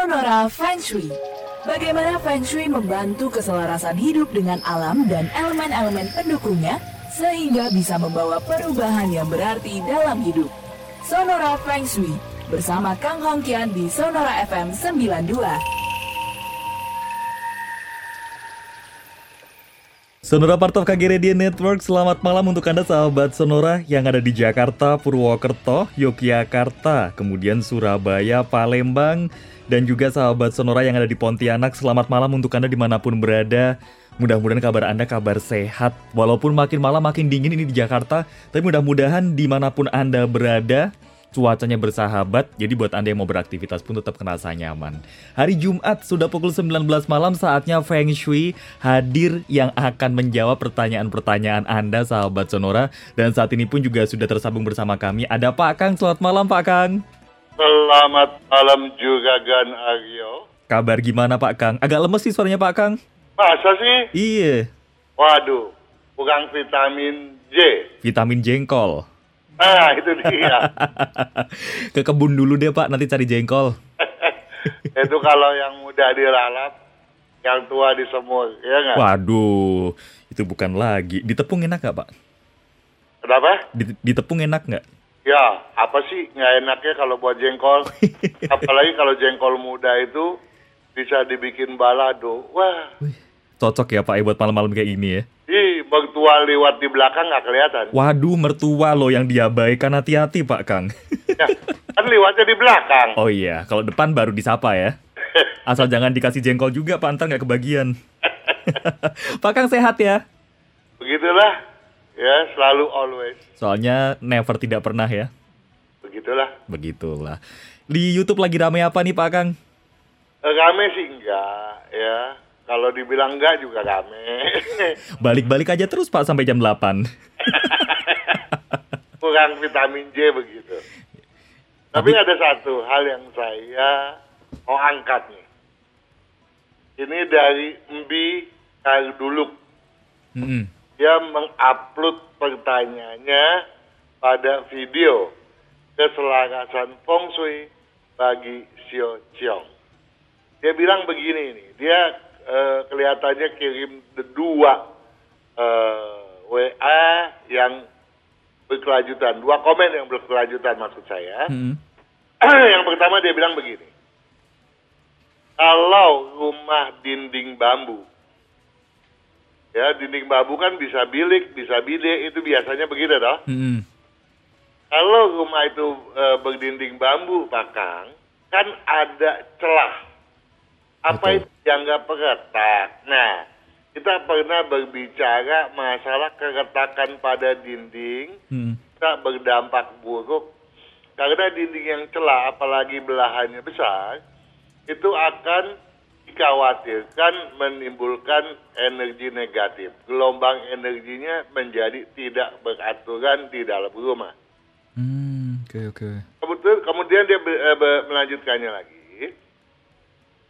Sonora Feng Shui. Bagaimana Feng Shui membantu keselarasan hidup dengan alam dan elemen-elemen pendukungnya sehingga bisa membawa perubahan yang berarti dalam hidup. Sonora Feng Shui bersama Kang Hongkian di Sonora FM 92. Sonora part of KG Radio Network, selamat malam untuk Anda sahabat Sonora yang ada di Jakarta, Purwokerto, Yogyakarta, kemudian Surabaya, Palembang, dan juga sahabat Sonora yang ada di Pontianak. Selamat malam untuk Anda di mana pun berada. Mudah-mudahan kabar Anda kabar sehat. Walaupun makin malam makin dingin ini di Jakarta, tapi mudah-mudahan di mana pun Anda berada, cuacanya bersahabat, jadi buat Anda yang mau beraktivitas pun tetap kerasa nyaman. Hari Jumat sudah pukul 19 malam saatnya Feng Shui hadir yang akan menjawab pertanyaan-pertanyaan Anda sahabat Sonora dan saat ini pun juga sudah tersambung bersama kami. Ada Pak Kang, selamat malam Pak Kang. Selamat malam juga Gan Aryo. Kabar gimana Pak Kang? Agak lemes sih suaranya Pak Kang. Masa sih? Iya. Waduh, kurang vitamin J. Vitamin jengkol. Ah, itu dia. Ke kebun dulu deh Pak, nanti cari jengkol. itu kalau yang muda dilalap, yang tua disemur, ya nggak? Waduh, itu bukan lagi. Ditepung enak gak Pak? Kenapa? Di- Ditepung enak nggak? Ya, apa sih nggak enaknya kalau buat jengkol? Apalagi kalau jengkol muda itu bisa dibikin balado. Wah, cocok ya Pak ya buat malam-malam kayak gini ya. ih, mertua lewat di belakang nggak kelihatan. Waduh, mertua lo yang diabaikan hati-hati Pak Kang. Ya, kan lewatnya di belakang. oh iya, kalau depan baru disapa ya. Asal jangan dikasih jengkol juga Pak, ntar nggak kebagian. Pak Kang sehat ya? Begitulah, ya selalu always. Soalnya never tidak pernah ya. Begitulah. Begitulah. Di YouTube lagi rame apa nih Pak Kang? Eh, Rame sih enggak, ya. Kalau dibilang enggak juga rame. Balik-balik aja terus Pak sampai jam 8. Kurang vitamin J begitu. Tapi ada satu hal yang saya mau angkat nih. Ini dari Mbi Karduluk. Mm-mm. Dia mengupload pertanyaannya pada video keselarasan feng shui bagi Xiao Chiong. Dia bilang begini nih, dia eh, kelihatannya kirim dua eh, WA yang berkelanjutan, dua komen yang berkelanjutan maksud saya. Mm-mm. yang pertama dia bilang begini, kalau rumah dinding bambu, ya dinding bambu kan bisa bilik, bisa bide, itu biasanya begitu toh. Mm-mm. Kalau rumah itu e, berdinding bambu, Pak Kang, kan ada celah. Apa Betul. itu yang nggak peretak? Nah, kita pernah berbicara masalah keretakan pada dinding, Mm-mm. bisa berdampak buruk karena dinding yang celah, apalagi belahannya besar, itu akan dikhawatirkan menimbulkan energi negatif. Gelombang energinya menjadi tidak beraturan di dalam rumah. Hmm, oke oke. Kebetul, kemudian dia be- eh, be- melanjutkannya lagi.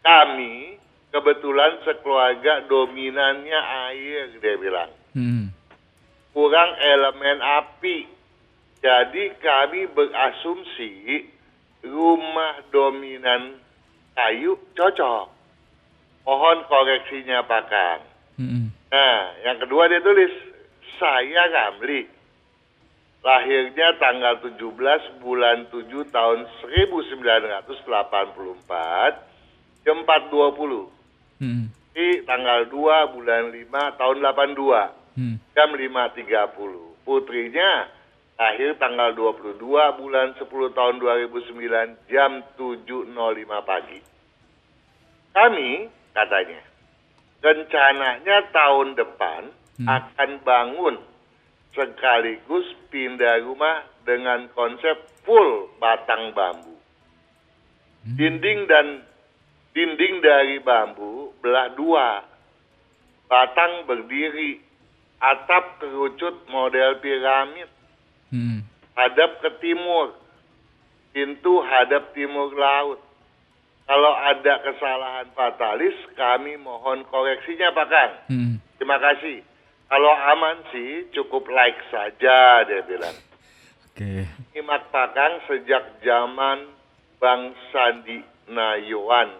Kami kebetulan sekeluarga dominannya air, dia bilang. Mm-mm. Kurang elemen api. Jadi kami berasumsi rumah dominan kayu cocok. Mohon koreksinya Pak Kang. Mm-mm. Nah, yang kedua dia tulis, saya Ramli. Lahirnya tanggal 17 bulan 7 tahun 1984, jam 4.20. Mm-mm. Di tanggal 2 bulan 5 tahun 82, Mm. jam 5.30. Putrinya lahir tanggal 22 bulan 10 tahun 2009, jam 7.05 pagi. Kami, katanya, rencananya tahun depan Hmm. akan bangun sekaligus pindah rumah dengan konsep full batang bambu. Dinding dan dinding dari bambu belah dua. Batang berdiri, atap kerucut model piramid, Mm-mm. hadap ke timur, pintu hadap timur laut. Kalau ada kesalahan fatalis, kami mohon koreksinya Pak Kang. Mm-mm. Terima kasih. Kalau aman sih cukup like saja dia bilang. Oke. Nyimak Pak Kang sejak zaman Bang Sandi Nayuan.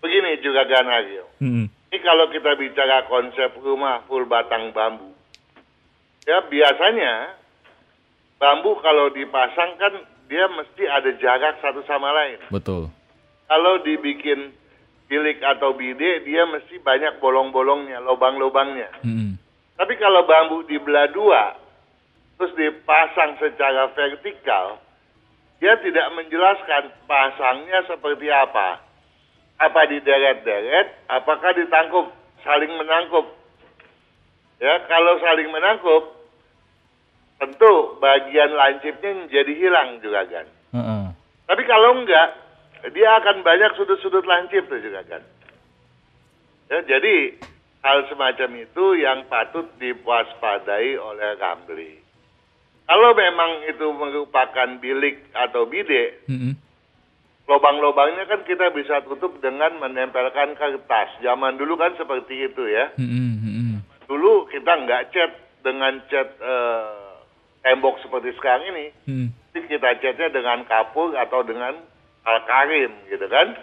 Begini juga Ganagio. Mm-mm. Ini kalau kita bicara konsep rumah full batang bambu. Ya biasanya bambu kalau dipasang kan dia mesti ada jarak satu sama lain. Betul. Kalau dibikin bilik atau bide dia mesti banyak bolong-bolongnya, lubang-lubangnya. Mm-mm. Tapi kalau bambu dibelah dua, terus dipasang secara vertikal, dia tidak menjelaskan pasangnya seperti apa. Apa dideret-deret, apakah ditangkup, saling menangkup. Ya, kalau saling menangkup, tentu bagian lancipnya jadi hilang juga kan. Heeh. Tapi kalau enggak, dia akan banyak sudut-sudut lancip tuh juga kan. Ya, jadi hal semacam itu yang patut diwaspadai oleh Ramli. Kalau memang itu merupakan bilik atau bide, Mm-mm. lubang-lubangnya kan kita bisa tutup dengan menempelkan kertas. Zaman dulu kan seperti itu ya. Mm-mm. Mm-mm. Dulu kita nggak cat dengan cat eh, tembok seperti sekarang ini. Jadi kita catnya dengan kapur atau dengan alkarim gitu kan.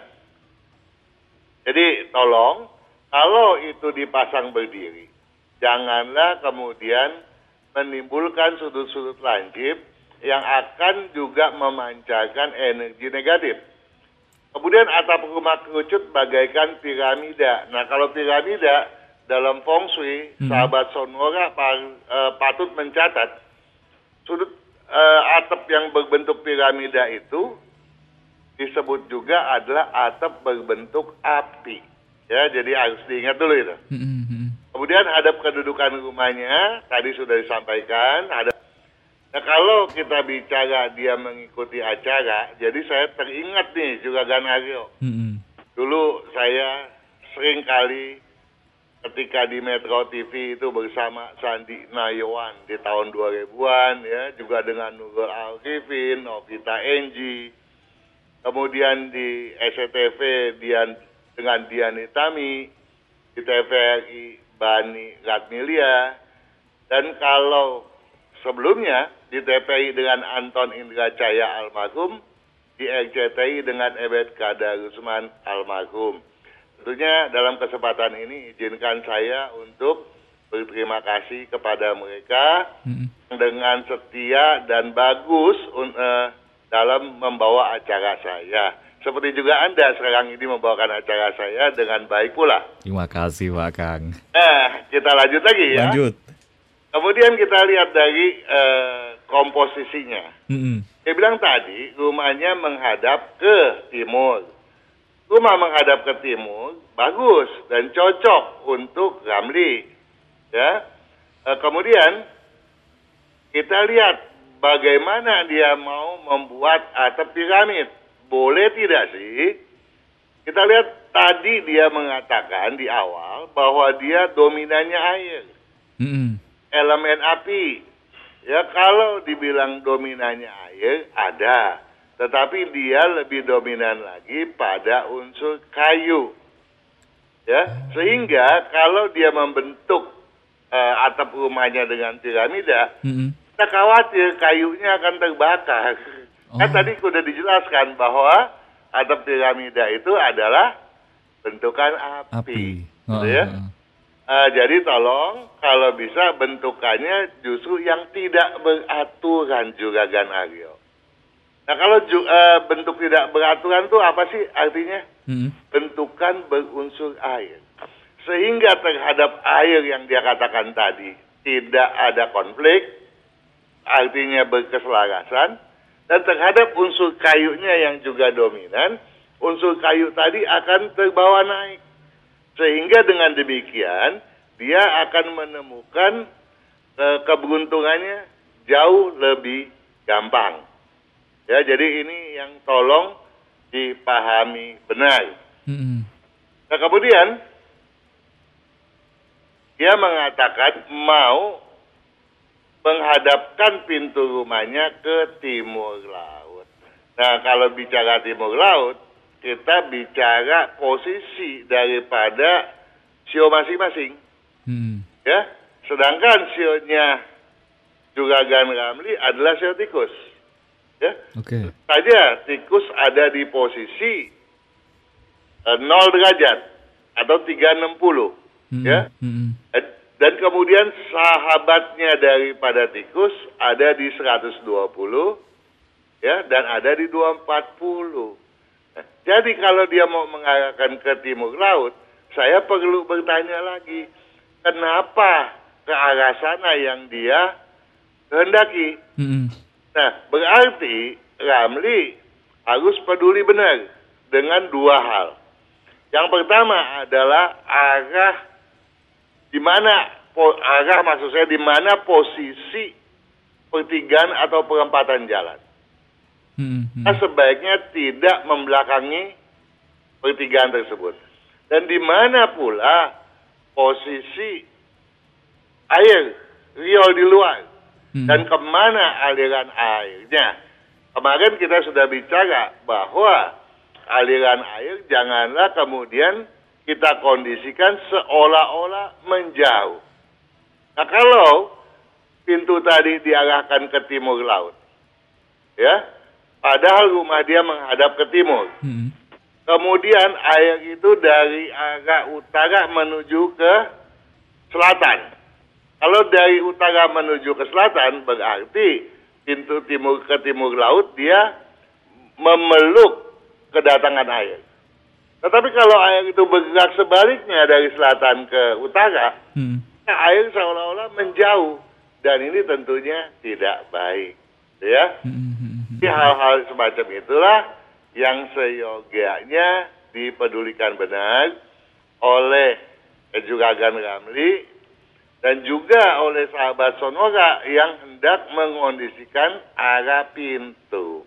Jadi tolong kalau itu dipasang berdiri, janganlah kemudian menimbulkan sudut-sudut lancip yang akan juga memancarkan energi negatif. Kemudian atap rumah kerucut bagaikan piramida. Nah kalau piramida dalam feng shui, Hmm. sahabat sonora eh, patut mencatat sudut eh, atap yang berbentuk piramida itu disebut juga adalah atap berbentuk api. Ya, jadi harus diingat dulu itu. Mm-mm. Mm-mm. Kemudian hadap kedudukan rumahnya tadi sudah disampaikan. Ada. Nah kalau kita bicara dia mengikuti acara, jadi saya teringat nih juga Ganario. Mm-mm. Dulu saya sering kali ketika di Metro TV itu bersama Sandi Nayawan di tahun 2000-an ya, juga dengan Nurul Alkifin, Novita Enji. Kemudian di SCTV Dian dengan Dian Itami, di TVRI Bani Ratmilia, dan kalau sebelumnya di TPI dengan Anton Indra Jaya almarhum, di RCTI dengan Ebet Kadarusman almarhum. Tentunya dalam kesempatan ini izinkan saya untuk berterima kasih kepada mereka Mm-mm. dengan setia dan bagus eh, dalam membawa acara saya. Seperti juga Anda sekarang ini membawakan acara saya dengan baik pula. Terima kasih Pak Kang. Nah, kita lanjut lagi ya. Lanjut. Kemudian kita lihat dari eh, komposisinya. Mm-mm. Dia bilang tadi rumahnya menghadap ke timur. Rumah menghadap ke timur bagus dan cocok untuk Ramli. Ya. Eh, kemudian kita lihat bagaimana dia mau membuat atap piramid. Boleh tidak sih? Kita lihat tadi dia mengatakan di awal bahwa dia dominannya air Mm-mm. elemen api. Ya kalau dibilang dominannya air ada, tetapi dia lebih dominan lagi pada unsur kayu. Ya, sehingga kalau dia membentuk eh, atap rumahnya dengan piramida, Mm-mm. kita khawatir kayunya akan terbakar. Kan Oh. tadi sudah dijelaskan bahwa atap piramida itu adalah bentukan api. Api. Gitu ya. Heeh. Eh, jadi tolong kalau bisa bentukannya justru yang tidak beraturan juga Aryo. Nah kalau ju- eh, bentuk tidak beraturan itu apa sih artinya? Mm-mm. Bentukan berunsur air. Sehingga terhadap air yang dia katakan tadi tidak ada konflik, artinya berkeselarasan, dan terhadap unsur kayunya yang juga dominan, unsur kayu tadi akan terbawa naik. Sehingga dengan demikian dia akan menemukan eh, keberuntungannya jauh lebih gampang. Ya, jadi ini yang tolong dipahami benar. Mm-mm. Nah, kemudian dia mengatakan mau menghadapkan pintu rumahnya ke timur laut. Nah, kalau bicara timur laut, kita bicara posisi daripada sio masing-masing. Mm-mm. Ya, sedangkan sionya juga Gan Ramli adalah sio tikus. Ya, Oke. saja tikus ada di posisi eh, 0 derajat atau 360 Mm-mm. ya. Mm-mm. Eh, Dan kemudian sahabatnya daripada tikus ada di 120 ya dan ada di 240. Nah, jadi kalau dia mau mengarahkan ke timur laut, saya perlu bertanya lagi, kenapa ke arah sana yang dia kehendaki? Mm-mm. Nah, berarti Ramli harus peduli benar dengan dua hal. Yang pertama adalah arah di mana arah maksud saya di mana posisi pertigaan atau perempatan jalan. Mm-mm. Kita sebaiknya tidak membelakangi pertigaan tersebut. Dan di mana pula posisi air riol di luar Hmm. dan ke mana aliran airnya. Kemarin kita sudah bicara bahwa aliran air janganlah kemudian kita kondisikan seolah-olah menjauh. Nah kalau pintu tadi diarahkan ke timur laut, ya, padahal rumah dia menghadap ke timur. Mm-mm. Kemudian air itu dari arah utara menuju ke selatan. Kalau dari utara menuju ke selatan berarti pintu timur ke timur laut dia memeluk kedatangan air. Tetapi kalau air itu bergerak sebaliknya dari selatan ke utara, Mm-mm. nah, air seolah-olah menjauh dan ini tentunya tidak baik, ya. Mm-mm. Jadi hal-hal semacam itulah yang seyogianya dipedulikan benar oleh Juragan Ramli dan juga oleh sahabat Sonora yang hendak mengondisikan arah pintu.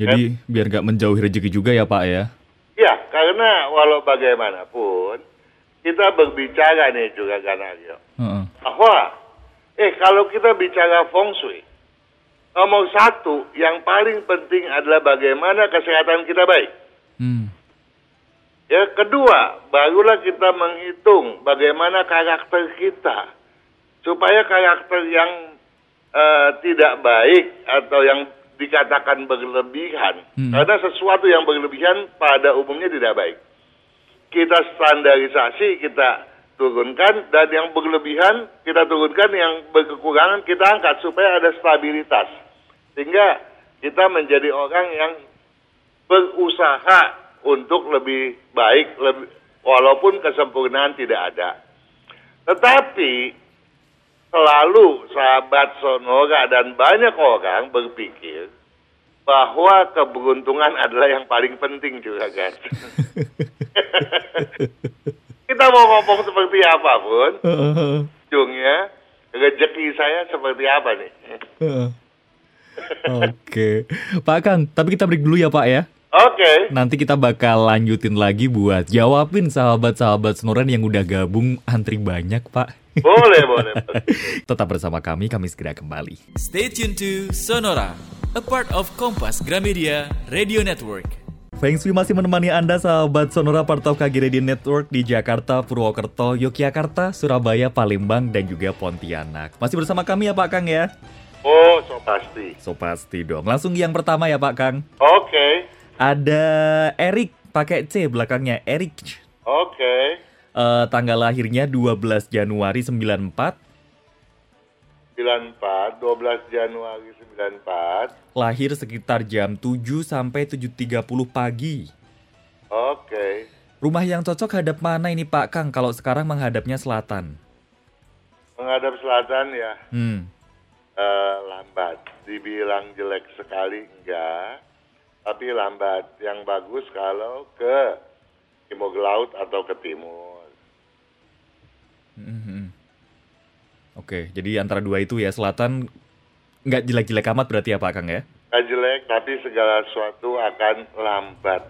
Jadi biar nggak menjauhi rezeki juga ya Pak ya. Ya, karena walau bagaimanapun kita berbicara nih Juragan Aryo Heeh. bahwa eh kalau kita bicara feng shui nomor satu yang paling penting adalah bagaimana kesehatan kita baik. Hmm. Ya, kedua, barulah kita menghitung bagaimana karakter kita supaya karakter yang eh, tidak baik atau yang dikatakan berlebihan. Hmm. Karena sesuatu yang berlebihan pada umumnya tidak baik. Kita standarisasi, kita turunkan dan yang berlebihan kita turunkan, yang berkekurangan kita angkat supaya ada stabilitas. Sehingga kita menjadi orang yang berusaha untuk lebih baik, lebih, walaupun kesempurnaan tidak ada. Tetapi selalu sahabat Sonora dan banyak orang berpikir bahwa keberuntungan adalah yang paling penting juga kan. Kita mau ngomong seperti apa pun, Heeh. ujungnya rezeki saya seperti apa nih? Oke, Pak Kang, tapi kita break dulu ya Pak ya. Oke, Nanti kita bakal lanjutin lagi buat jawabin sahabat-sahabat Senoran yang udah gabung antri banyak Pak. boleh, boleh. Tetap bersama kami, kami segera kembali. Stay tuned to Sonora, a part of Kompas Gramedia Radio Network. Feng Shui masih menemani Anda sahabat Sonora part of KG Radio Network di Jakarta, Purwokerto, Yogyakarta, Surabaya, Palembang, dan juga Pontianak. Masih bersama kami ya Pak Kang ya? Oh, so pasti. So pasti dong. Langsung yang pertama ya Pak Kang. Oke, Ada Erik pakai C belakangnya Erik. oke. Eh, tanggal lahirnya 12 Januari 94, 94, 12 Januari 94. lahir sekitar jam 7 sampai 7.30 pagi. Oke. Rumah yang cocok hadap mana ini Pak Kang kalau sekarang menghadapnya selatan? Menghadap selatan ya Hmm. eh, lambat. Dibilang jelek sekali enggak, tapi lambat. Yang bagus kalau ke timur laut atau ke timur. Mhm. Oke, jadi antara dua itu ya selatan nggak jelek-jelek amat berarti ya Pak Kang ya? Nggak jelek, tapi segala sesuatu akan lambat.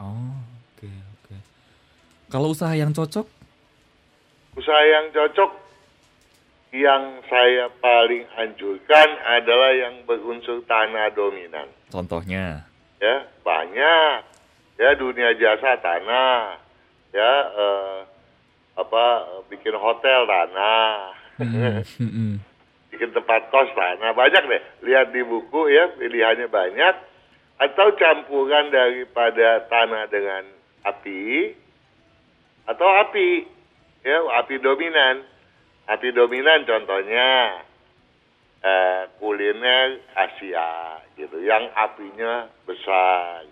Oh, oke oke. Kalau usaha yang cocok? Usaha yang cocok yang saya paling anjurkan adalah yang berunsur tanah dominan. Contohnya? ya banyak ya dunia jasa tanah ya eh, apa bikin hotel tanah hmm, hmm. bikin tempat kos tanah banyak deh. Lihat di buku ya pilihannya banyak. Atau campuran daripada tanah dengan api atau api ya api dominan. Api dominan contohnya eh, kuliner Asia gitu yang apinya besar.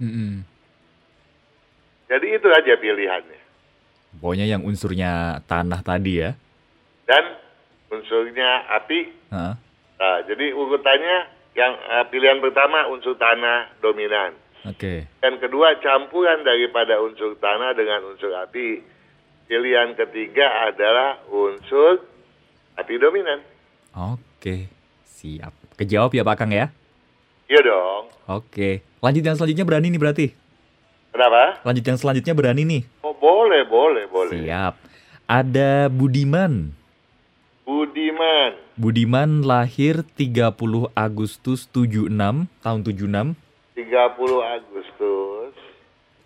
Mm-mm. Jadi itu aja pilihannya. Pokoknya yang unsurnya tanah tadi ya. Dan unsurnya api. Heeh. Nah, jadi urutannya yang eh, pilihan pertama unsur tanah dominan. Oke. Dan kedua campuran daripada unsur tanah dengan unsur api. Pilihan ketiga adalah unsur api dominan. Oke. Siap. Kejawab ya Pak Kang ya? Iya dong. Oke. Lanjut yang selanjutnya berani nih berarti. Kenapa? Lanjut yang selanjutnya berani nih. Oh boleh, boleh, boleh. Siap. Ada Budiman. Budiman. Budiman lahir 30 Agustus 76 tahun 76 30 Agustus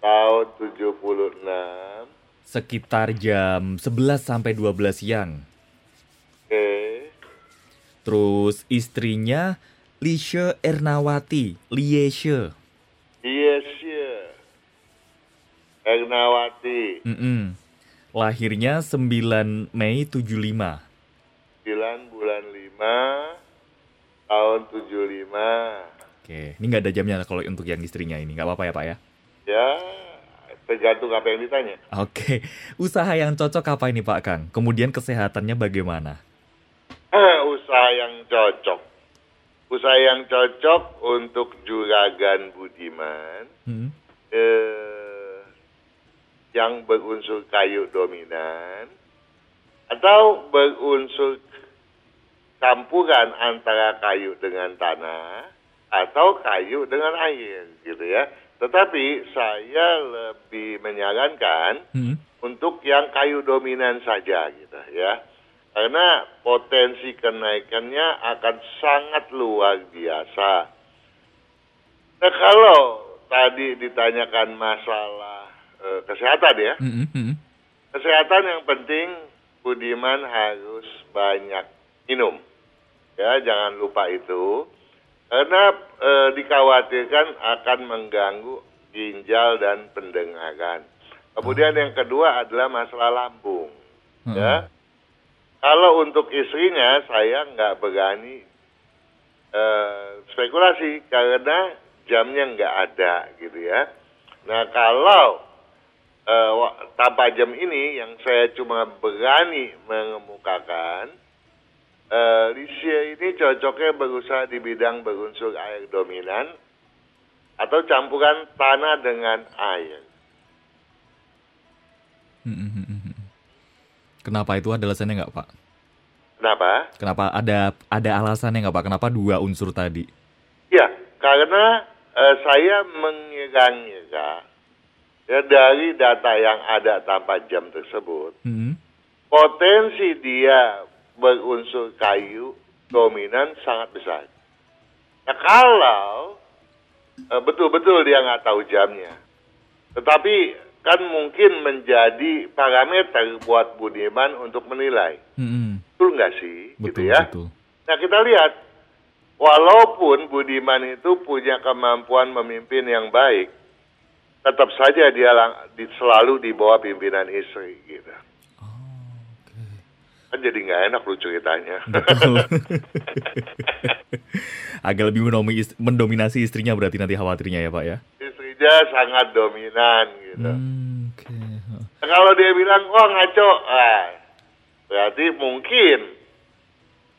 tahun 76. Sekitar jam 11 sampai 12 siang. Oke. Terus istrinya Lisha Ernawati, Lieshe. Yes, yeah. Ernawati. Mm-mm. Lahirnya 9 Mei 75. 9 bulan 5 tahun 75. Oke, ini nggak ada jamnya kalau untuk yang istrinya ini, nggak apa-apa ya Pak ya? Ya, tergantung apa yang ditanya. Oke, usaha yang cocok apa ini Pak Kang? Kemudian kesehatannya bagaimana? Usaha yang cocok. Usaha yang cocok untuk juragan Budiman Hmm. eh, yang berunsur kayu dominan atau berunsur campuran antara kayu dengan tanah atau kayu dengan air gitu ya. Tetapi saya lebih menyarankan Hmm. untuk yang kayu dominan saja gitu ya. Karena potensi kenaikannya akan sangat luar biasa. Nah kalau tadi ditanyakan masalah eh, kesehatan ya, Mm-mm, mm-mm. kesehatan yang penting Budiman harus banyak minum. Ya, jangan lupa itu. Karena eh, dikhawatirkan akan mengganggu ginjal dan pendengaran. Kemudian yang kedua adalah masalah lambung. Ya. Kalau untuk istrinya saya nggak berani eh, spekulasi karena jamnya nggak ada gitu ya. Nah kalau eh, wa- tanpa jam ini yang saya cuma berani mengemukakan, Lisia ini cocoknya berusaha di bidang berunsur air dominan atau campuran tanah dengan air. Mm-mm, mm-mm. Kenapa itu ada alasannya nggak Pak? Kenapa? Kenapa ada ada alasannya nggak Pak? Kenapa dua unsur tadi? Ya, karena eh, saya mengira-ngira ya dari data yang ada tanpa jam tersebut, Mm-mm. potensi dia berunsur kayu dominan sangat besar. Nah kalau eh, betul-betul dia nggak tahu jamnya, tetapi kan mungkin menjadi parameter buat Budiman untuk menilai. Mm-mm. Betul nggak sih? Betul gitu ya. betul. Nah kita lihat, walaupun Budiman itu punya kemampuan memimpin yang baik, tetap saja dia lang- di, selalu di bawah pimpinan istri gitu. Kan jadi nggak enak lu ceritanya. Betul. Agak lebih mendominasi istrinya berarti nanti khawatirnya ya Pak ya? Istrinya sangat dominan gitu. Hmm, Oke. Nah, kalau dia bilang, wah ngaco, ah, berarti mungkin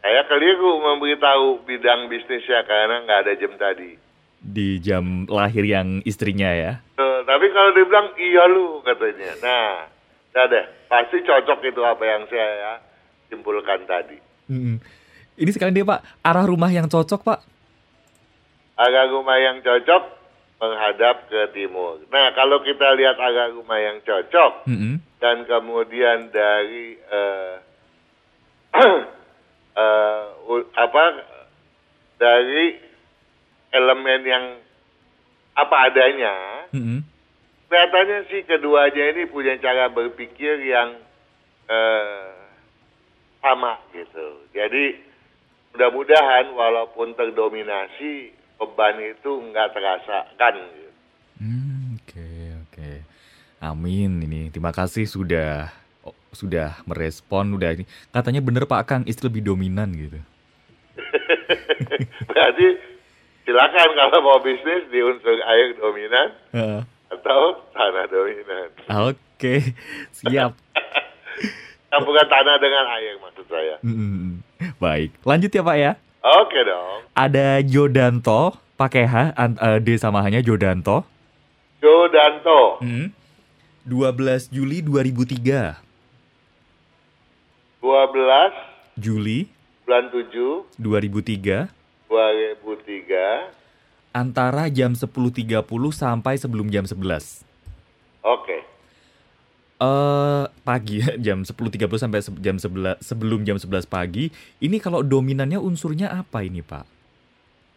saya keliru memberitahu bidang bisnisnya karena nggak ada jam tadi. Di jam lahir yang istrinya ya? Tuh, tapi kalau dia bilang iya lu katanya. Nah, deh, pasti cocok itu apa yang saya simpulkan tadi. Mm-mm. Ini sekalian dia Pak, arah rumah yang cocok Pak? Agak rumah yang cocok menghadap ke timur. Nah, kalau kita lihat agak rumah yang cocok Mm-mm. dan kemudian dari eh, eh, u- apa dari elemen yang apa adanya, Mm-mm. kelihatannya sih keduanya ini punya cara berpikir yang eh, sama gitu. Jadi mudah-mudahan walaupun terdominasi beban itu nggak terasa kan. Hmm, oke oke. Amin ini. Terima kasih sudah oh, sudah merespon udah ini. Katanya bener Pak Kang istri lebih dominan gitu. Berarti silakan kalau mau bisnis di unsur air dominan Heeh. atau tanah dominan. Oke, siap. Campuran tanah dengan air maksud saya. Mm, Baik, lanjut ya Pak ya. Oke dong. Ada Jodanto, pakai H, eh, D sama H-nya Jodanto. Jodanto, Hmm. 12 Juli 2003. 12 Juli bulan 7 2003 2003. antara jam 10.30 sampai sebelum jam 11. Oke. Eh pagi jam 10.30 sampai jam 11 sebelum jam 11 pagi. Ini kalau dominannya unsurnya apa ini, Pak?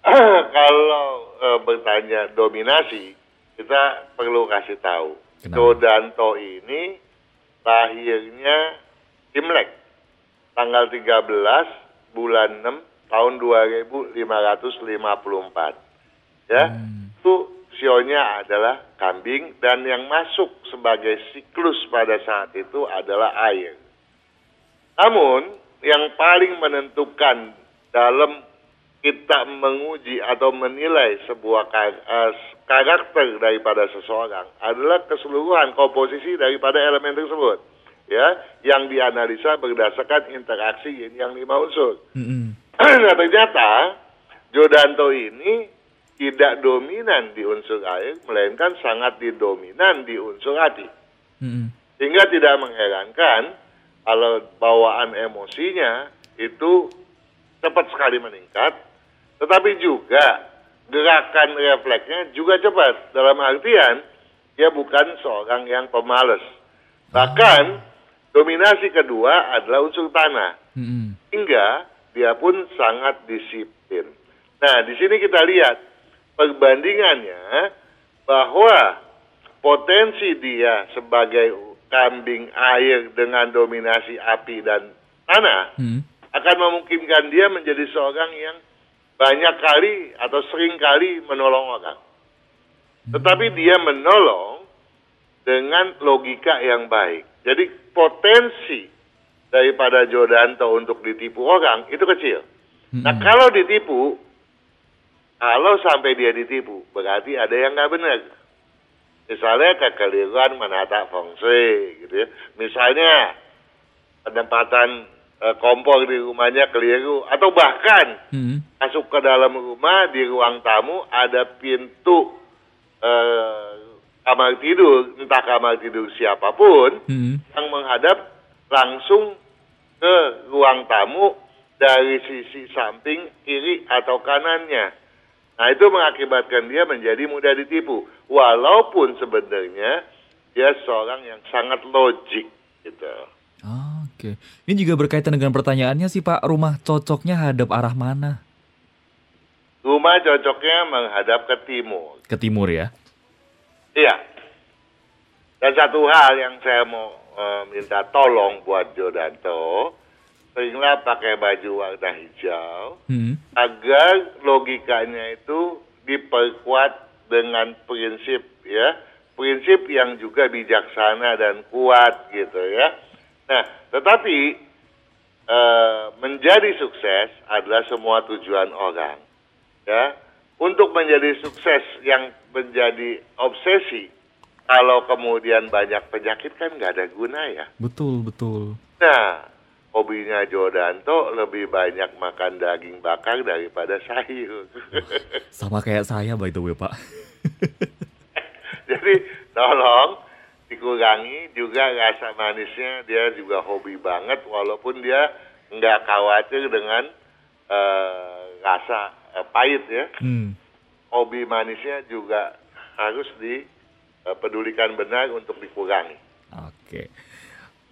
kalau eh, bertanya dominasi, kita perlu kasih tahu. Kenapa? Jodanto ini lahirnya Imlek tanggal 13 bulan 6 tahun 2554. Ya, itu sionya adalah kambing dan yang masuk sebagai siklus pada saat itu adalah air. Namun yang paling menentukan dalam kita menguji atau menilai sebuah eh, karakter daripada seseorang adalah keseluruhan komposisi daripada elemen tersebut ya yang dianalisa berdasarkan interaksi yin yang lima unsur. Mm-mm. nah ternyata Jodanto ini tidak dominan di unsur air melainkan sangat didominan di unsur hati. Mm-mm. Sehingga tidak mengherankan kalau bawaan emosinya itu cepat sekali meningkat, tetapi juga gerakan refleksnya juga cepat. Dalam artian, dia bukan seorang yang pemalas. Bahkan, dominasi kedua adalah unsur tanah. Hingga dia pun sangat disiplin. Nah, di sini kita lihat perbandingannya bahwa potensi dia sebagai kambing air dengan dominasi api dan tanah Mm. akan memungkinkan dia menjadi seorang yang banyak kali atau sering kali menolong orang. Tetapi dia menolong dengan logika yang baik. Jadi potensi daripada Jodanto untuk ditipu orang itu kecil. Nah kalau ditipu, kalau sampai dia ditipu, berarti ada yang nggak benar. Misalnya kekeliruan menata feng shui, gitu ya. Misalnya penempatan eh, kompor di rumahnya keliru, atau bahkan Mm. masuk ke dalam rumah di ruang tamu ada pintu eh, kamar tidur, entah kamar tidur siapa pun Mm. yang menghadap langsung ke ruang tamu dari sisi samping kiri atau kanannya. Nah itu mengakibatkan dia menjadi mudah ditipu, walaupun sebenarnya dia seorang yang sangat logik gitu. Oke. Ini juga berkaitan dengan pertanyaannya sih Pak, rumah cocoknya hadap arah mana? Rumah cocoknya menghadap ke timur. Ke timur ya? Iya. Dan satu hal yang saya mau eh, minta tolong buat Jodanto, seringlah pakai baju warna hijau, Mm. agar logikanya itu diperkuat dengan prinsip ya, prinsip yang juga bijaksana dan kuat gitu ya. Nah, tetapi eh, menjadi sukses adalah semua tujuan orang ya. Untuk menjadi sukses yang menjadi obsesi, kalau kemudian banyak penyakit kan nggak ada guna ya. Betul, betul. Nah, hobinya Jodanto lebih banyak makan daging bakar daripada sayur. Sama kayak saya by the way, Pak. Jadi tolong dikurangi juga rasa manisnya dia juga hobi banget walaupun dia nggak khawatir dengan eh, rasa eh, pahit ya. Hmm. Hobi manisnya juga harus dipedulikan benar untuk dikurangi. Oke.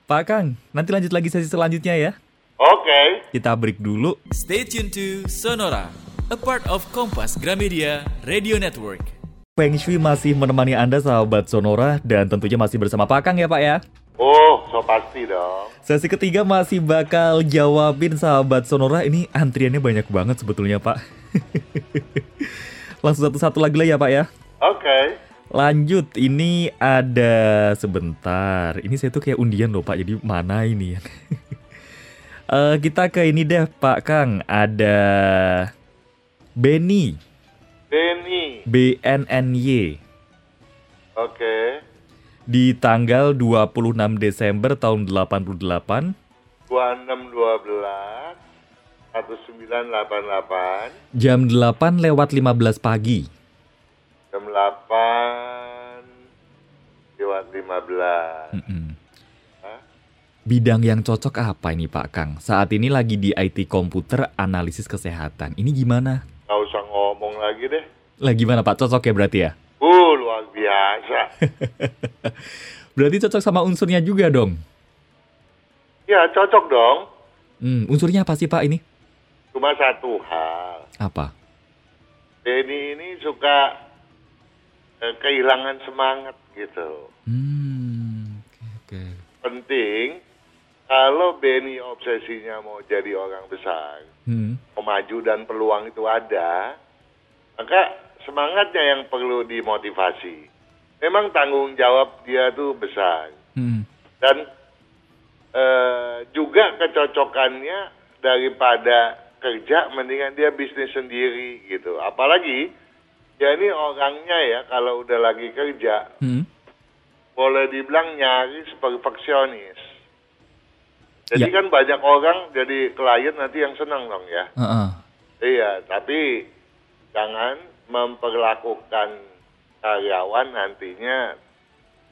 Pak Kang, nanti lanjut lagi sesi selanjutnya ya. Oke. Kita break dulu. Stay tuned to Sonora, a part of Kompas Gramedia Radio Network. Feng Shui masih menemani Anda sahabat Sonora dan tentunya masih bersama Pak Kang ya Pak ya. Oh, so pasti dong. Sesi ketiga masih bakal jawabin sahabat Sonora. Ini antriannya banyak banget sebetulnya, Pak. Langsung satu-satu lagi lah ya, Pak ya. Oke. Lanjut, ini ada sebentar. Ini saya tuh kayak undian loh, Pak. Jadi mana ini? Eh, kita ke ini deh, Pak Kang. Ada Benny, Denny. BNNY. Oke. Di tanggal 26 Desember tahun 88 2612 1988 jam 8 lewat 15 pagi. Jam 8 lewat 15. Mm-mm. Hah? Bidang yang cocok apa ini Pak Kang? Saat ini lagi di IT komputer analisis kesehatan. Ini gimana? Nggak usah ngomong lagi deh. Lah gimana Pak? Cocok ya berarti ya? Uh, luar biasa. Berarti cocok sama unsurnya juga dong. ya, cocok dong. Hmm, unsurnya apa sih Pak ini? Cuma satu hal. Apa? Denny ini suka kehilangan semangat gitu. Hmm, oke. Penting, kalau Benny obsesinya mau jadi orang besar, Hmm, maju dan peluang itu ada, maka semangatnya yang perlu dimotivasi. Memang tanggung jawab dia tuh besar. hmm, Dan eh, juga kecocokannya daripada kerja, mendingan dia bisnis sendiri gitu. Apalagi, ya ini orangnya ya kalau udah lagi kerja, hmm. boleh dibilang nyaris perfeksionis. Jadi Ya. kan banyak orang jadi klien nanti yang senang dong ya. Heeh. Iya, tapi jangan memperlakukan karyawan nantinya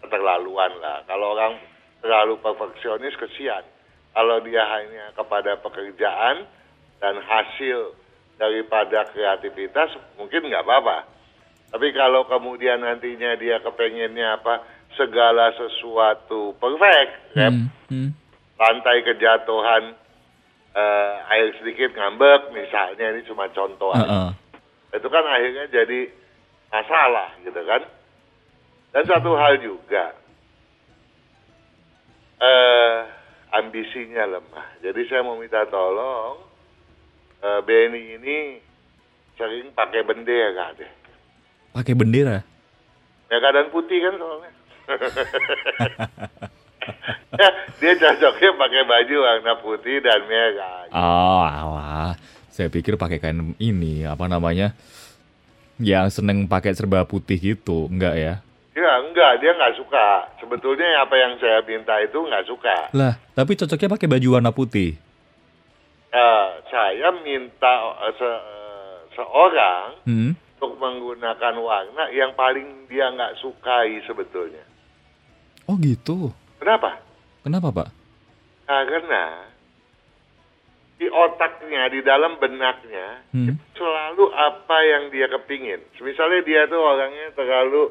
keterlaluan lah. Kalau orang terlalu perfeksionis kesian. Kalau dia hanya kepada pekerjaan dan hasil daripada kreativitas mungkin nggak apa-apa. Tapi kalau kemudian nantinya dia kepengennya apa segala sesuatu perfect, rep, Hmm, hmm. lantai kejatuhan eh, air sedikit ngambek misalnya ini cuma contoh aja. Heeh. itu kan akhirnya jadi masalah gitu kan dan satu hal juga eh ambisinya lemah jadi saya mau minta tolong eh, Benny ini sering pakai bendera deh Pakai bendera. ya keadaan putih kan soalnya ya, dia cocoknya pakai baju warna putih dan merah Oh, alah. Saya pikir pakai kain ini, apa namanya? Yang seneng pakai serba putih gitu, enggak ya? Ya enggak, dia nggak suka. Sebetulnya apa yang saya minta itu nggak suka. Lah, tapi cocoknya pakai baju warna putih. Eh, saya minta eh, se- eh, seorang Hmm? untuk menggunakan warna yang paling dia nggak sukai sebetulnya. Oh gitu. Kenapa? Kenapa, Pak? Karena di otaknya, di dalam benaknya, Hmm. selalu apa yang dia kepingin. Misalnya dia tuh orangnya terlalu,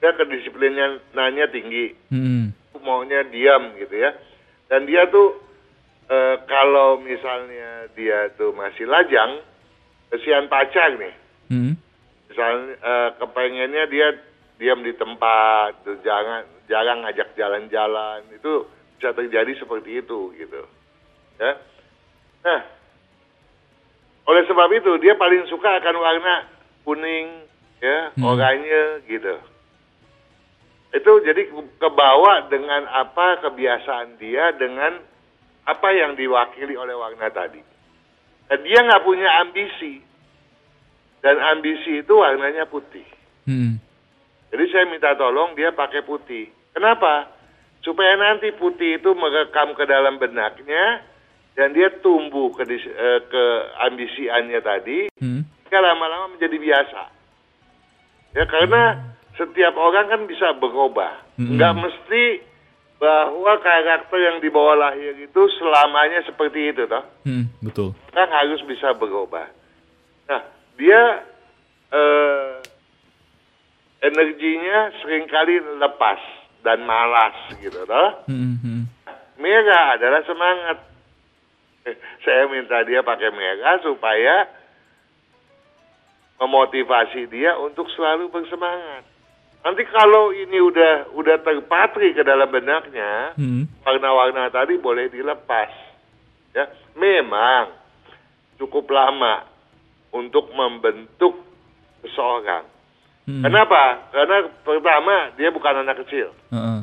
dia kedisiplinnya nanya tinggi. Hmm. maunya diam gitu ya. Dan dia tuh eh, kalau misalnya dia tuh masih lajang, kesian pacar nih. Hmm. Misalnya eh, kepengennya dia diam di tempat, tuh jangan jarang ngajak jalan-jalan. Itu bisa terjadi seperti itu gitu. Ya. Nah, oleh sebab itu dia paling suka akan warna kuning, ya, Hmm. oranye gitu. Itu jadi ke- kebawa dengan apa kebiasaan dia dengan apa yang diwakili oleh warna tadi. Dan dia nggak punya ambisi. Dan ambisi itu warnanya putih. Hmm. Jadi saya minta tolong dia pakai putih. Kenapa? Supaya nanti putih itu merekam ke dalam benaknya dan dia tumbuh ke, eh, ke ambisiannya tadi Hmm. lama-lama menjadi biasa. Ya karena setiap orang kan bisa berubah. Mm-mm. Nggak mesti bahwa karakter yang dibawa lahir itu selamanya seperti itu toh. Hmm. Betul. Kan harus bisa berubah. Nah, dia eh, energinya sering kali lepas dan malas gitu toh. Hmm. Hmm. Merah adalah semangat. Saya minta dia pakai merah supaya memotivasi dia untuk selalu bersemangat. Nanti kalau ini udah udah terpatri ke dalam benaknya, Hmm. warna-warna tadi boleh dilepas. Ya, memang cukup lama untuk membentuk seseorang. Hmm. Kenapa? Karena pertama dia bukan anak kecil. Heeh.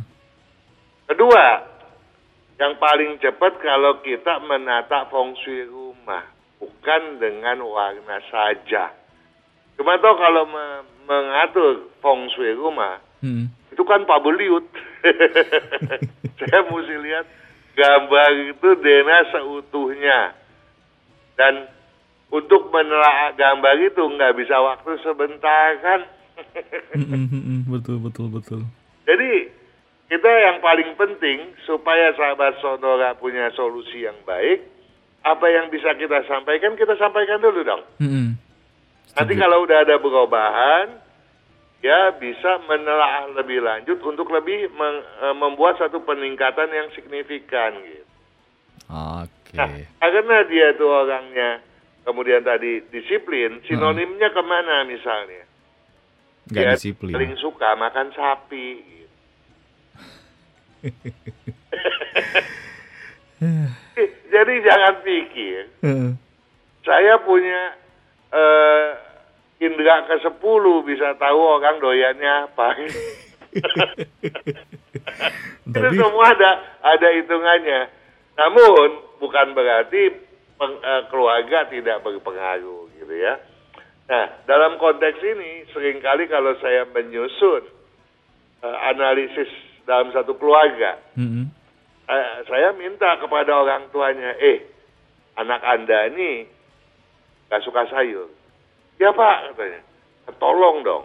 Kedua, yang paling cepat kalau kita menata feng shui rumah, bukan dengan warna saja. Cuma toh kalau me- mengatur feng shui rumah, Hmm. itu kan Pak Beliut. Saya mesti lihat gambar itu Dena seutuhnya. Dan untuk menelaah gambar itu nggak bisa waktu sebentar kan. Hmm, hmm, hmm. Betul, betul, betul. Jadi kita yang paling penting supaya sahabat sonora punya solusi yang baik, apa yang bisa kita sampaikan kita sampaikan dulu dong. Hmm. Nanti kalau udah ada perubahan, ya bisa menelaah lebih lanjut untuk lebih meng- eh, membuat satu peningkatan yang signifikan gitu. Oke. Nah, karena dia tuh orangnya kemudian tadi disiplin, sinonimnya ke mana misalnya? Nggak Dia disiplin. Paling suka makan sapi. Gitu. Jadi jangan pikir Heeh. saya punya eh, indera ke 10 bisa tahu orang doyannya apa. Itu Tapi semua ada ada hitungannya. Namun bukan berarti peng- eh, keluarga tidak berpengaruh gitu ya. Nah, dalam konteks ini sering kali kalau saya menyusun eh, analisis dalam satu keluarga, Hmm, hmm. eh, saya minta kepada orang tuanya, eh anak anda ini gak suka sayur. Ya pak katanya, tolong dong,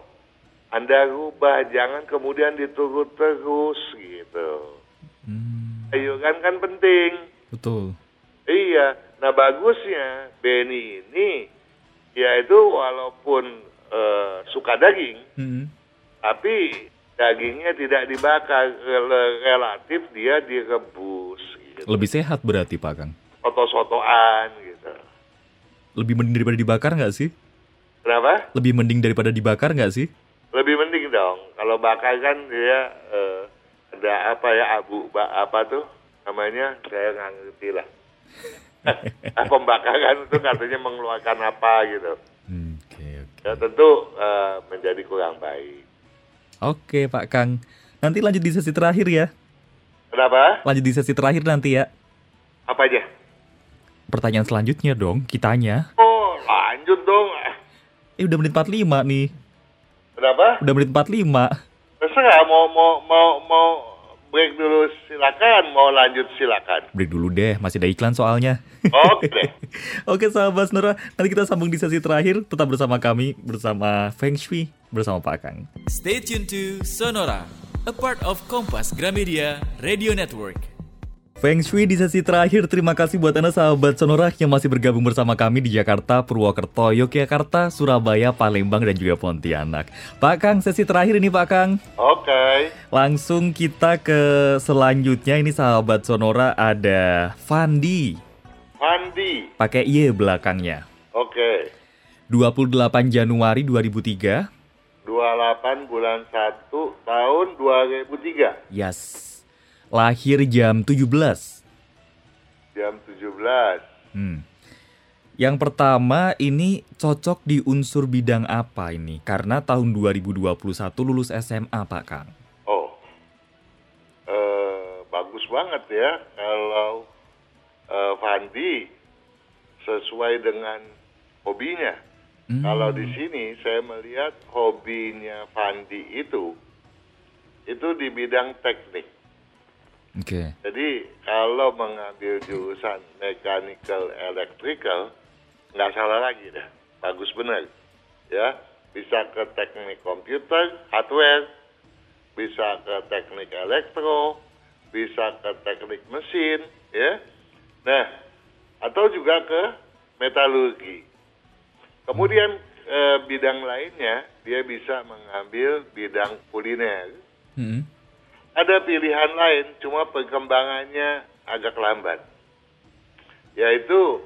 anda rubah, jangan kemudian diturut terus gitu. Hmm, Sayuran kan penting. betul. Iya, nah bagusnya Benny ini yaitu walaupun eh, suka daging, Hmm. tapi dagingnya tidak dibakar, Rel- relatif dia direbus gitu. Lebih sehat berarti Pak Kang. Soto-sotoan gitu. Lebih mending daripada dibakar nggak sih? Kenapa? Lebih mending daripada dibakar nggak sih? Lebih mending dong. Kalau bakar kan dia eh, ada apa ya abu apa tuh namanya saya nggak ngerti lah. Ah, Pembakaran itu katanya mengeluarkan apa gitu. Hmm, Oke, oke. Ya tentu eh, menjadi kurang baik. Oke Pak Kang. Nanti lanjut di sesi terakhir ya. Kenapa? Lanjut di sesi terakhir nanti ya. Apa aja? Pertanyaan selanjutnya dong, kitanya. Oh lanjut dong. Eh udah menit 45 nih. Kenapa? Udah menit 45. Terserah mau mau mau mau break dulu silakan, mau lanjut silakan. Break dulu deh, masih ada iklan soalnya. Oke deh. Oke sahabat Nora, nanti kita sambung di sesi terakhir. Tetap bersama kami, bersama Feng Shui, bersama Pak Kang. Stay tuned to Sonora, a part of Kompas Gramedia Radio Network. Feng Shui di sesi terakhir, terima kasih buat Anda sahabat Sonora yang masih bergabung bersama kami di Jakarta, Purwokerto, Yogyakarta, Surabaya, Palembang, dan juga Pontianak. Pak Kang, sesi terakhir ini Pak Kang. Oke. Langsung kita ke selanjutnya, ini sahabat Sonora ada Fandi, Fandi. pakai Y belakangnya. Oke. 28 Januari 2003, 28 bulan 1 tahun 2003 yes. Lahir jam 17. jam 17. Hmm. Yang pertama ini cocok di unsur bidang apa ini? Karena tahun 2021 lulus SMA Pak Kang. Oh. Eh bagus banget ya kalau eh, Fandi sesuai dengan hobinya. Hmm. Kalau di sini saya melihat hobinya Fandi itu itu di bidang teknik. Oke. Jadi kalau mengambil jurusan mechanical electrical nggak salah lagi dah, bagus benar, ya bisa ke teknik komputer, hardware, bisa ke teknik elektro, bisa ke teknik mesin, ya. Nah, atau juga ke metalurgi. Kemudian eh, bidang lainnya dia bisa mengambil bidang kuliner Hmm. Ada pilihan lain, cuma perkembangannya agak lambat. Yaitu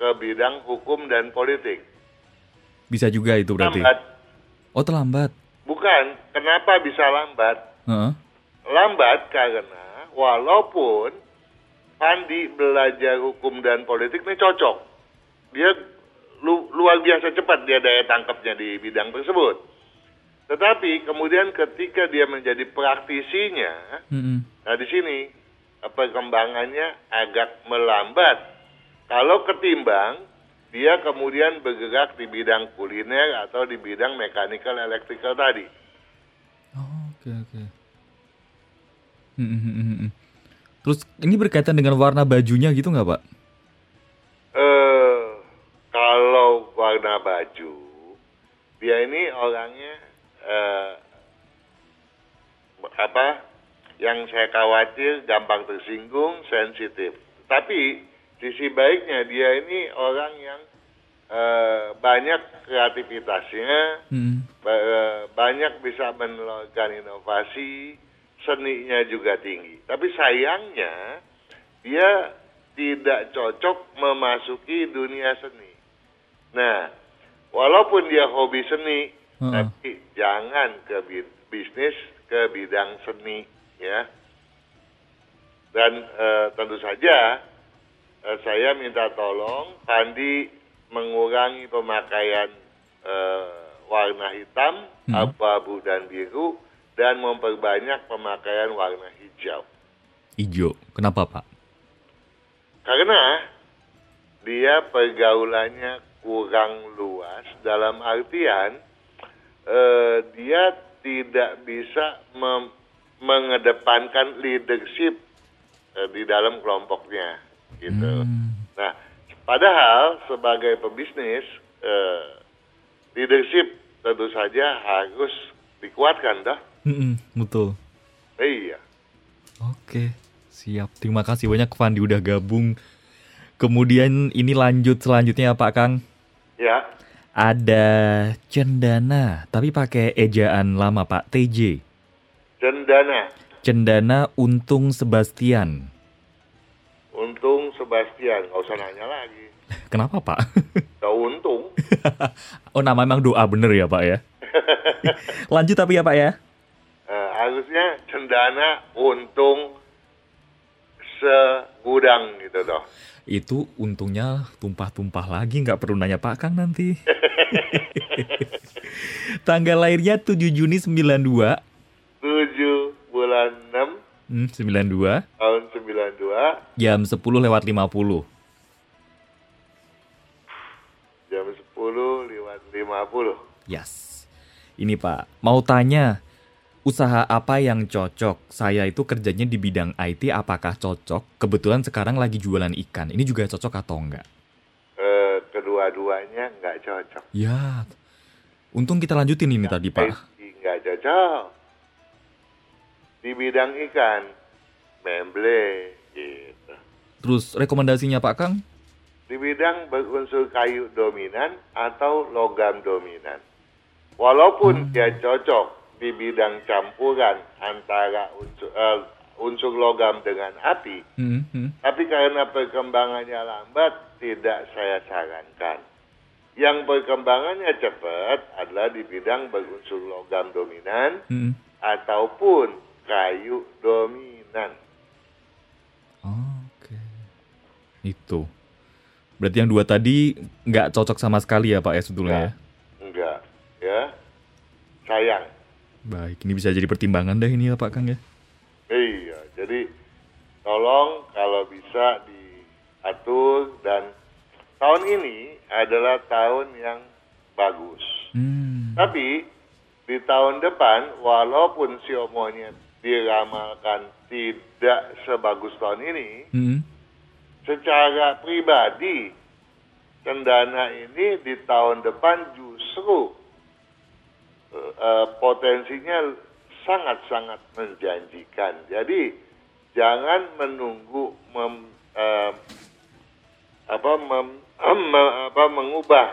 ke bidang hukum dan politik. Bisa juga itu berarti. Lambat. Oh terlambat. Bukan, kenapa bisa lambat? Heeh. Lambat karena walaupun Pandi belajar hukum dan politik ini cocok. Dia lu- luar biasa cepat dia daya tangkapnya di bidang tersebut. Tetapi kemudian ketika dia menjadi praktisinya, Mm-mm. nah di sini perkembangannya agak melambat. Kalau ketimbang dia kemudian bergerak di bidang kuliner atau di bidang mechanical electrical tadi. Oh, oke oke. Mm, mm, mm. Terus ini berkaitan dengan warna bajunya gitu nggak pak? Eh, kalau warna baju, dia ini orangnya eh, apa? Yang saya khawatir gampang tersinggung, sensitif. Tapi sisi baiknya dia ini orang yang eh, banyak kreativitasnya, Mm. ba- eh, banyak bisa menelurkan inovasi, seninya juga tinggi. Tapi sayangnya dia tidak cocok memasuki dunia seni. Nah, walaupun dia hobi seni, Heeh. tapi jangan ke bi- bisnis ke bidang seni, ya. Dan eh, tentu saja eh, saya minta tolong Pandi mengurangi pemakaian eh, warna hitam, Hmm. abu-abu dan biru dan memperbanyak pemakaian warna hijau. Ijo. Kenapa pak? Karena dia pergaulannya kurang luas dalam artian eh, dia tidak bisa mengedepankan leadership eh, di dalam kelompoknya gitu. Hmm. Nah, padahal sebagai pebisnis eh, leadership tentu saja harus dikuatkan dah. Mm-mm, betul. Iya. Oke, siap. Terima kasih banyak Fandi udah gabung. Kemudian ini lanjut selanjutnya Pak Kang. Ya. Ada Cendana, tapi pakai ejaan lama Pak, TJ. Cendana. Cendana Untung Sebastian. Untung Sebastian, nggak usah nanya lagi. Kenapa Pak? Gak untung. oh nama emang doa bener ya Pak ya? Lanjut tapi ya Pak ya? Harusnya cendana untung segudang gitu toh. Itu untungnya tumpah-tumpah lagi, nggak perlu nanya Pak Kang nanti. Tanggal lahirnya 7 Juni 92. 7 bulan 6 Hmm, 92. tahun 92 Jam 10 lewat 50. jam 10 lewat 50. Yes. Ini Pak, mau tanya, usaha apa yang cocok? Saya itu kerjanya di bidang IT, apakah cocok? Kebetulan sekarang lagi jualan ikan. Ini juga cocok atau enggak? Nggak cocok. Ya, untung kita lanjutin ini tadi Pak. Nggak cocok. Di bidang ikan, memble gitu. Terus rekomendasinya Pak Kang? Di bidang berunsur kayu dominan atau logam dominan. Walaupun dia cocok di bidang campuran antara unsur, eh, unsur logam dengan api, Hmm, hmm. tapi karena perkembangannya lambat, tidak saya sarankan. Yang perkembangannya cepat adalah di bidang berunsur logam dominan hmm. ataupun kayu dominan. Oke. Itu. Berarti yang dua tadi nggak cocok sama sekali ya Pak ya sebetulnya ya? Enggak, ya. Sayang. Baik, ini bisa jadi pertimbangan deh ini ya Pak Kang ya? Iya, jadi tolong kalau bisa diatur dan tahun ini adalah tahun yang bagus. Hmm. Tapi di tahun depan walaupun si monyet diramalkan tidak sebagus tahun ini, Hmm. secara pribadi cendana ini di tahun depan justru eh, potensinya sangat-sangat menjanjikan. Jadi jangan menunggu mem, eh, apa, mem- me- apa mengubah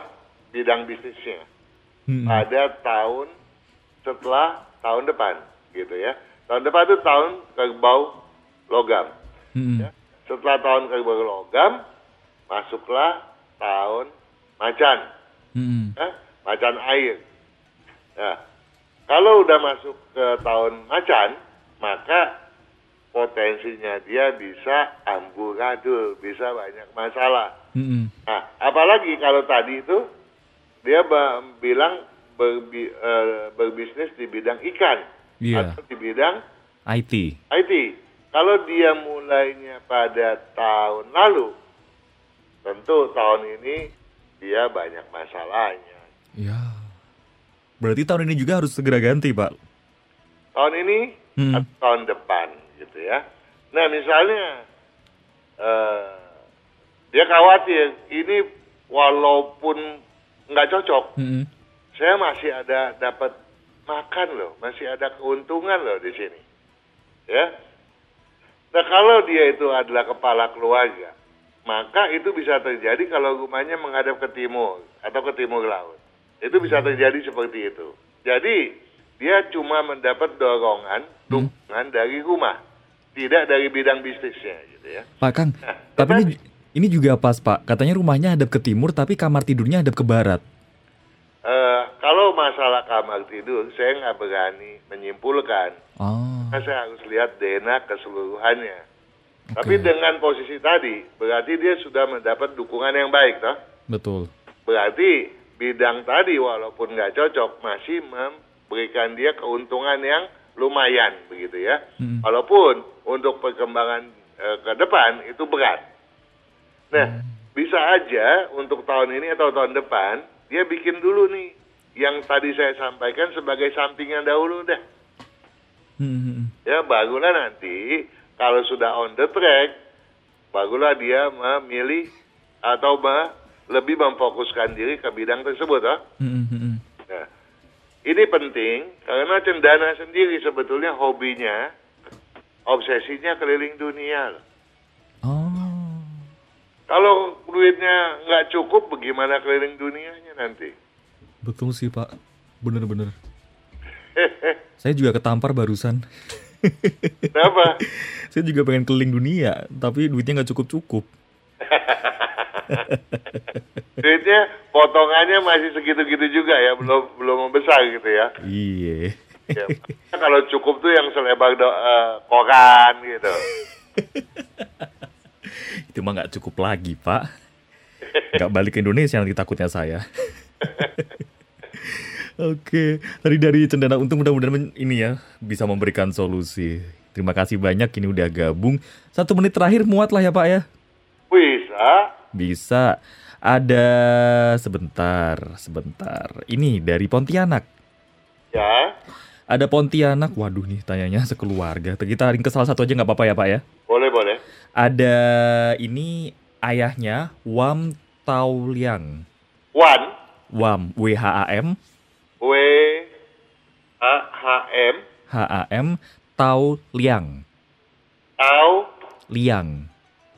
bidang bisnisnya Hmm. pada tahun setelah tahun depan gitu ya. Tahun depan itu tahun kerbau logam. Hmm. Ya. Setelah tahun kerbau logam, masuklah tahun macan, Hmm. ya, macan air. Nah, kalau udah masuk ke tahun macan, maka potensinya dia bisa amburadul, bisa banyak masalah. Mm-mm. Nah, apalagi kalau tadi itu dia bilang berbi- eh, berbisnis di bidang ikan Iya. atau di bidang IT. IT. Kalau dia mulainya pada tahun lalu, tentu tahun ini dia banyak masalahnya. Ya. Berarti tahun ini juga harus segera ganti, Pak. Tahun ini Hmm. atau tahun depan, gitu ya. Nah, misalnya eh, dia khawatir ini walaupun nggak cocok, Mm-mm. saya masih ada dapat makan loh, masih ada keuntungan loh di sini. Ya. Nah, kalau dia itu adalah kepala keluarga, maka itu bisa terjadi kalau rumahnya menghadap ke timur atau ke timur laut. Itu bisa terjadi seperti itu. Jadi, dia cuma mendapat dorongan, dukungan dari rumah, tidak dari bidang bisnisnya gitu ya. Pak Kang, Nah, tapi ini ini juga pas, Pak. Katanya rumahnya hadap ke timur tapi kamar tidurnya hadap ke barat. Eh, kalau masalah kamar tidur, saya nggak berani menyimpulkan. Oh. Karena saya harus lihat DNA keseluruhannya. Oke. Tapi dengan posisi tadi, berarti dia sudah mendapat dukungan yang baik, toh? Betul. Berarti bidang tadi walaupun nggak cocok, masih memberikan dia keuntungan yang lumayan, begitu ya. Mm. Walaupun untuk perkembangan eh, ke depan itu berat. Nah, bisa aja untuk tahun ini atau tahun depan, dia bikin dulu nih yang tadi saya sampaikan sebagai sampingan dahulu deh. Mm-mm. Ya, barulah nanti kalau sudah on the track, barulah dia memilih atau me- lebih memfokuskan diri ke bidang tersebut. ah. Mm-mm. Nah, ini penting karena cendana sendiri sebetulnya hobinya, obsesinya keliling dunia. loh. Oh. Kalau duitnya nggak cukup, bagaimana keliling dunianya nanti? Betul sih, Pak. Bener-bener. Saya juga ketampar barusan. Kenapa? Saya juga pengen keliling dunia, tapi duitnya nggak cukup-cukup. Duitnya potongannya masih segitu-gitu juga ya, belum belum membesar gitu ya. Iya. Ya, kalau cukup tuh yang selebar do, eh, koran gitu. Itu mah nggak cukup lagi, Pak. Nggak balik ke Indonesia nanti takutnya saya. Oke, tadi dari Cendana Untung mudah-mudahan ini ya bisa memberikan solusi. Terima kasih banyak ini udah gabung. Satu menit terakhir muat lah ya Pak ya. Bisa. Bisa. Ada sebentar, sebentar. Ini dari Pontianak. Ya, Ada Pontianak. Waduh nih tanyanya sekeluarga. Kita ring ke salah satu aja nggak apa-apa ya Pak ya. boleh boleh. Ada ini ayahnya Wam Tauliang. One, Wam W H A M W, A, H, M, H A M Tau Liang.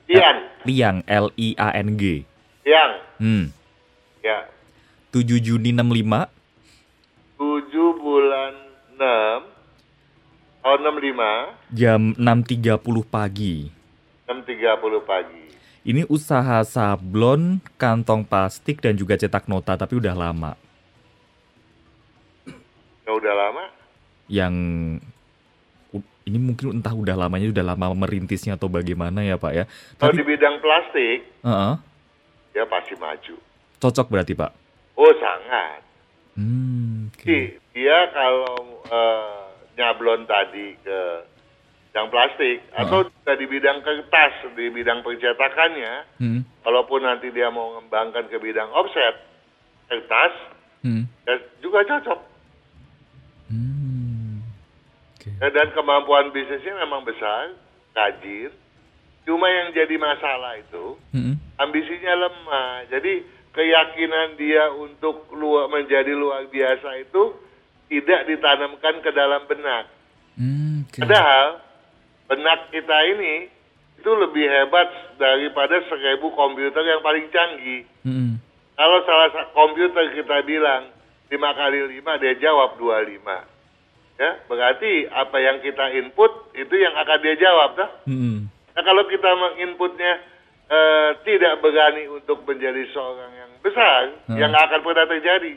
Liang. Tian, Liang L I A N G. Yang, Hmm. ya. 7 Juni 65 7 bulan 6, tahun 65, jam 6.30 pagi. 6.30 pagi. Ini usaha sablon, kantong plastik dan juga cetak nota tapi udah lama. Ya udah lama. Yang ini mungkin entah udah lamanya udah lama merintisnya atau bagaimana ya Pak ya. Kalau di bidang plastik, Heeh. ya pasti maju. cocok berarti Pak. Oh sangat. Hmm, oke. Di- Dia kalau eh, nyablon tadi ke yang plastik atau juga di bidang kertas, di bidang percetakannya, Hmm, walaupun nanti dia mau mengembangkan ke bidang offset kertas, hmm, ya juga cocok. hmm. Oke. Ya, dan kemampuan bisnisnya memang besar, tajir. Cuma yang jadi masalah itu Hmm, ambisinya lemah. Jadi keyakinan dia untuk luar, menjadi luar biasa itu tidak ditanamkan ke dalam benak. hmm. Padahal benak kita ini itu lebih hebat daripada seribu komputer yang paling canggih. Hmm, Kalau salah satu komputer kita bilang 5 kali 5 dia jawab 25. Ya, berarti apa yang kita input itu yang akan dia jawab dah. hmm, Nah, kalau kita menginputnya eh, tidak berani untuk menjadi seorang yang besar, Hmm. yang akan pernah terjadi.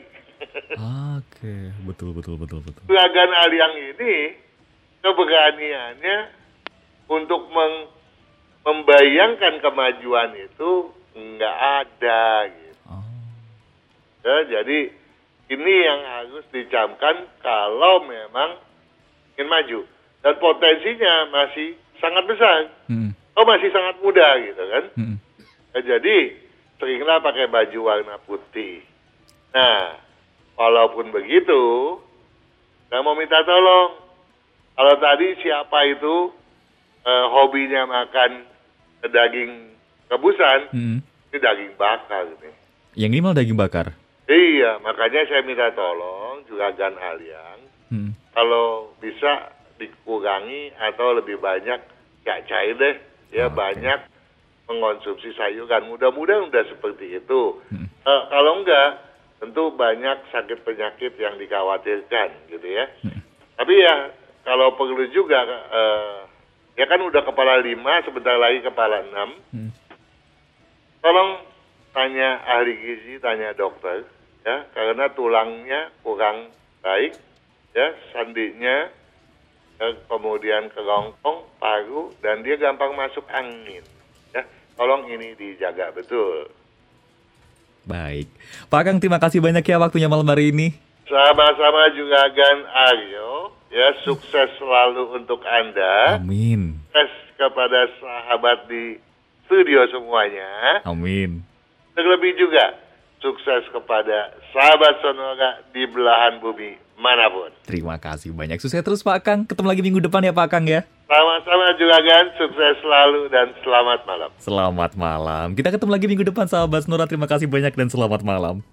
Oke, betul betul betul betul. Juragan Aliang ini keberaniannya untuk meng- membayangkan kemajuan itu nggak ada gitu. Oh, Ya, jadi ini yang harus dicamkan kalau memang ingin maju dan potensinya masih sangat besar. hmm, Oh masih sangat muda gitu kan. hmm. Ya, jadi seringlah pakai baju warna putih. Nah, walaupun begitu, saya mau minta tolong. Kalau tadi siapa itu eh, hobinya makan daging rebusan, hmm. ini daging bakar nih. Yang ini malah daging bakar. Iya, makanya saya minta tolong juga Gan Aliang, Hmm. kalau bisa dikurangi atau lebih banyak ya cair deh, ya Oke. banyak mengonsumsi sayuran. Mudah-mudahan udah seperti itu. Hmm. Eh, kalau enggak, tentu banyak sakit penyakit yang dikhawatirkan, gitu ya. Hmm. Tapi ya kalau perlu juga, eh, ya kan udah kepala lima, sebentar lagi kepala enam. Hmm. Tolong tanya ahli gizi, tanya dokter, ya, karena tulangnya kurang baik, ya, sandinya, ya, kemudian kerongkong, paru, dan dia gampang masuk angin, ya. Tolong ini dijaga betul. Baik. Pak Kang, terima kasih banyak ya waktunya malam hari ini. Sama-sama juga Gan Aryo, ya, sukses selalu untuk Anda. Amin. Sukses kepada sahabat di studio semuanya. Amin. Terlebih juga sukses kepada sahabat Sonora di belahan bumi mana pun. Terima kasih banyak. Sukses terus Pak Kang. Ketemu lagi minggu depan ya Pak Kang ya. Sama-sama juga kan, sukses selalu dan selamat malam. Selamat malam. Kita ketemu lagi minggu depan sahabat Sonora. Terima kasih banyak dan selamat malam.